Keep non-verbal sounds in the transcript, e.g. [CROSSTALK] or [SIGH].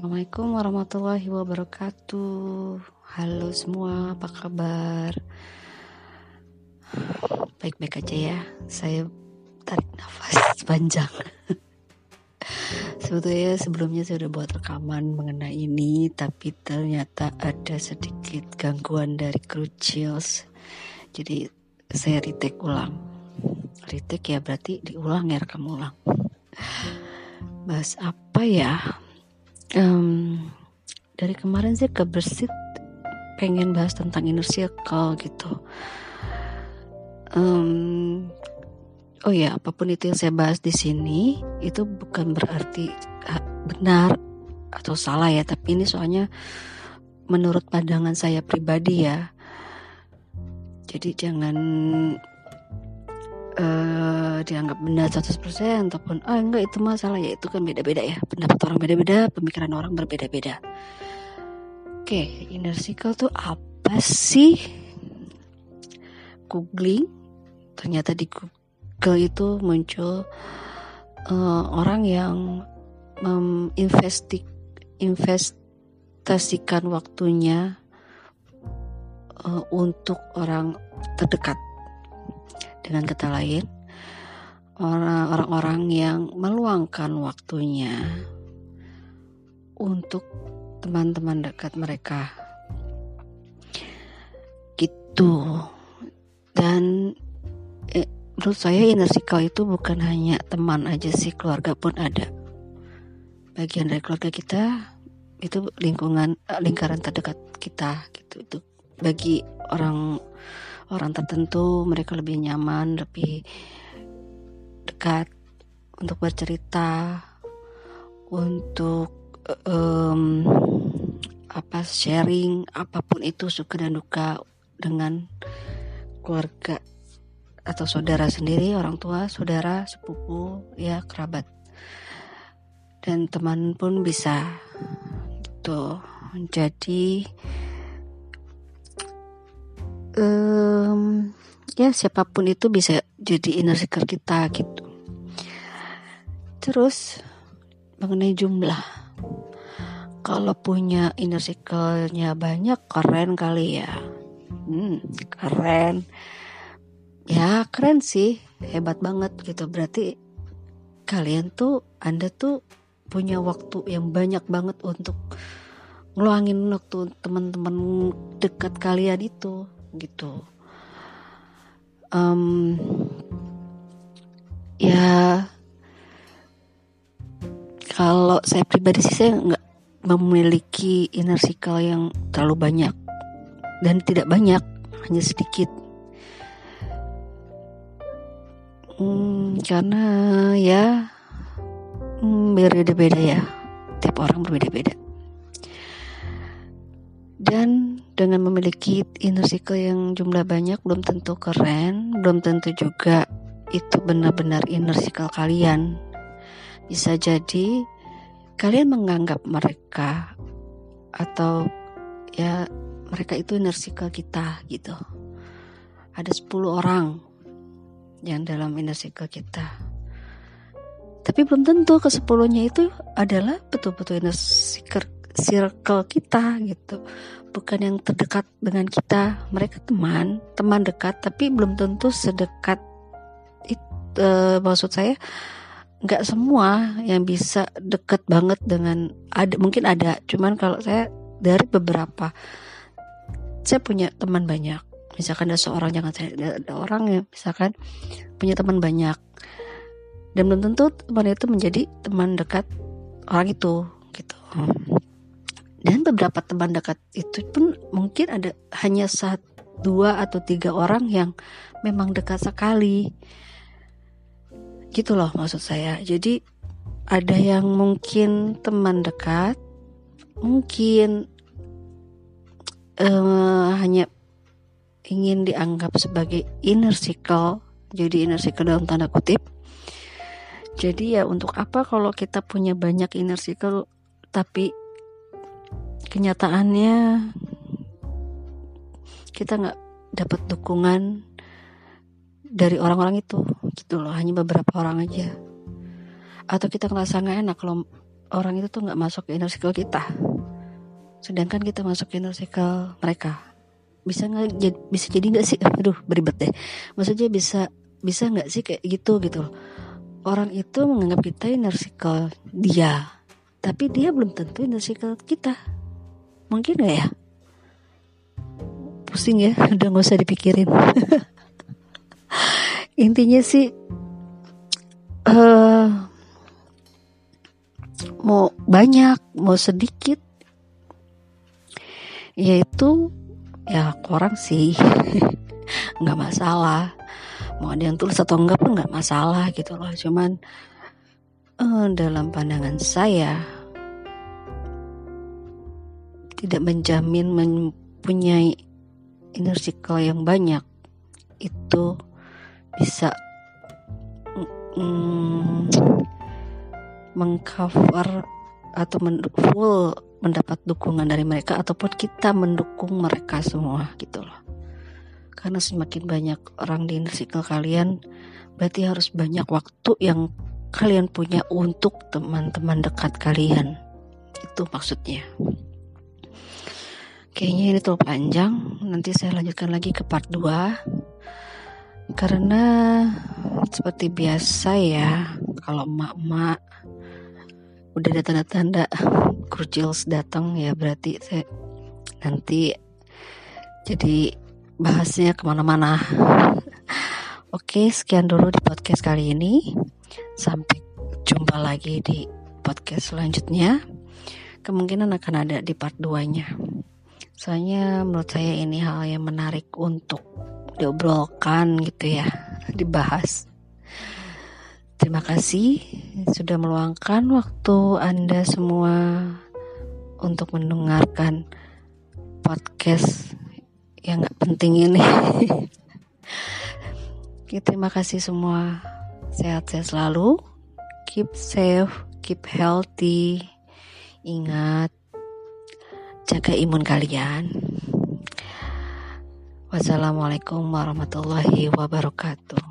Assalamualaikum warahmatullahi wabarakatuh. Halo semua, apa kabar? Baik-baik aja ya. Saya tarik nafas [LAUGHS] panjang. Sebetulnya sebelumnya saya udah buat rekaman mengenai ini, tapi ternyata ada sedikit gangguan dari Crucials. Jadi saya retake ulang. Retake ya berarti diulang ya rekam ulang. Bahas apa ya? Um, dari kemarin sih kebersit pengen bahas tentang inner circle gitu. Um, oh ya, apa pun itu yang saya bahas di sini itu bukan berarti benar atau salah ya, tapi ini soalnya menurut pandangan saya pribadi ya. Jadi jangan uh, dianggap benar 100% ataupun ah enggak itu masalah. Ya itu kan beda-beda ya. Pendapat orang beda-beda pemikiran orang berbeda-beda. Oke inner circle tuh apa sih? Googling ternyata di Google itu muncul uh, orang yang menginvestik investasikan waktunya uh, untuk orang terdekat dengan kata lain, orang-orang yang meluangkan waktunya untuk teman-teman dekat mereka. Gitu. Dan eh, menurut saya inner circle itu bukan hanya teman aja sih, keluarga pun ada. Bagian dari keluarga kita itu lingkungan eh, lingkaran terdekat kita gitu itu bagi orang orang tertentu mereka lebih nyaman lebih dekat untuk bercerita untuk um, apa sharing apa pun itu suka dan duka dengan keluarga atau saudara sendiri orang tua saudara sepupu ya kerabat. Dan teman pun bisa gitu. Jadi um, ya siapa pun itu bisa jadi inner circle kita gitu. Terus mengenai jumlah. Kalau punya inner circle-nya banyak keren kali ya. Hmm, keren. Ya keren sih. Hebat banget gitu. Berarti kalian tuh anda tuh punya waktu yang banyak banget untuk ngeluangin waktu teman-teman dekat kalian itu gitu um, ya kalau saya pribadi sih saya nggak memiliki inner circle yang terlalu banyak. Dan tidak banyak hanya sedikit. Hmm, karena ya hmm, berbeda-beda ya. Tiap orang berbeda-beda. Dan dengan memiliki inner circle yang jumlah banyak belum tentu keren, belum tentu juga itu benar-benar inner circle kalian. Bisa jadi kalian menganggap mereka atau ya mereka itu inner circle kita gitu. Ada 10 orang yang dalam inner circle kita. Tapi belum tentu ke sepuluhnya itu adalah betul-betul inner circle circle kita gitu. Bukan yang terdekat dengan kita. Mereka teman teman dekat tapi belum tentu sedekat itu uh, maksud saya nggak semua yang bisa deket banget dengan ada mungkin ada. Cuman kalau saya dari beberapa saya punya teman banyak. Misalkan ada seorang jangan saya ada orang yang misalkan punya teman banyak. Dan belum tentu teman itu menjadi teman dekat orang itu gitu dan beberapa teman dekat itu pun mungkin ada hanya satu dua atau tiga orang yang memang dekat sekali. Gitu loh maksud saya. Jadi ada yang mungkin teman dekat mungkin uh, hanya ingin dianggap sebagai inner circle jadi inner circle dalam tanda kutip. Jadi ya untuk apa kalau kita punya banyak inner circle tapi kenyataannya kita nggak dapat dukungan dari orang-orang itu gitu loh. Hanya beberapa orang aja. Atau kita ngerasa nggak enak kalau orang itu tuh nggak masuk ke inner circle kita. Sedangkan kita masuk ke inner circle mereka. Bisa nggak bisa jadi nggak sih? [LAUGHS] Aduh beribet deh. Maksudnya bisa bisa nggak sih kayak gitu gitu loh. Orang itu menganggap kita inner circle dia. Tapi dia belum tentu inner circle kita mungkin nggak ya? Pusing ya [LAUGHS] udah nggak usah dipikirin. [LAUGHS] Intinya sih uh, mau banyak mau sedikit yaitu ya kurang sih. [LAUGHS] Nggak masalah. Mau ada yang tulis atau enggak pun nggak masalah gitu loh. Cuman uh, dalam pandangan saya tidak menjamin mempunyai inner circle yang banyak itu bisa mm, mengcover atau men full mendapat dukungan dari mereka ataupun kita mendukung mereka semua gitu loh. Karena semakin banyak orang di inner circle kalian berarti harus banyak waktu yang kalian punya untuk teman-teman dekat kalian. Itu maksudnya kayaknya ini terlalu panjang. Nanti saya lanjutkan lagi ke part 2 karena seperti biasa ya kalau emak-emak udah ada tanda-tanda krucils datang ya berarti saya nanti jadi bahasnya ke mana-mana. [LAUGHS] Oke sekian dulu di podcast kali ini. Sampai jumpa lagi di podcast selanjutnya. Kemungkinan akan ada di part 2 nya soalnya menurut saya ini hal yang menarik untuk diobrolkan gitu ya [LAUGHS] dibahas Terima kasih sudah meluangkan waktu Anda semua untuk mendengarkan podcast yang gak penting ini. [LAUGHS] Terima kasih semua. Sehat-sehat selalu. Keep safe, keep healthy. Ingat, jaga imun kalian. Wassalamualaikum warahmatullahi wabarakatuh.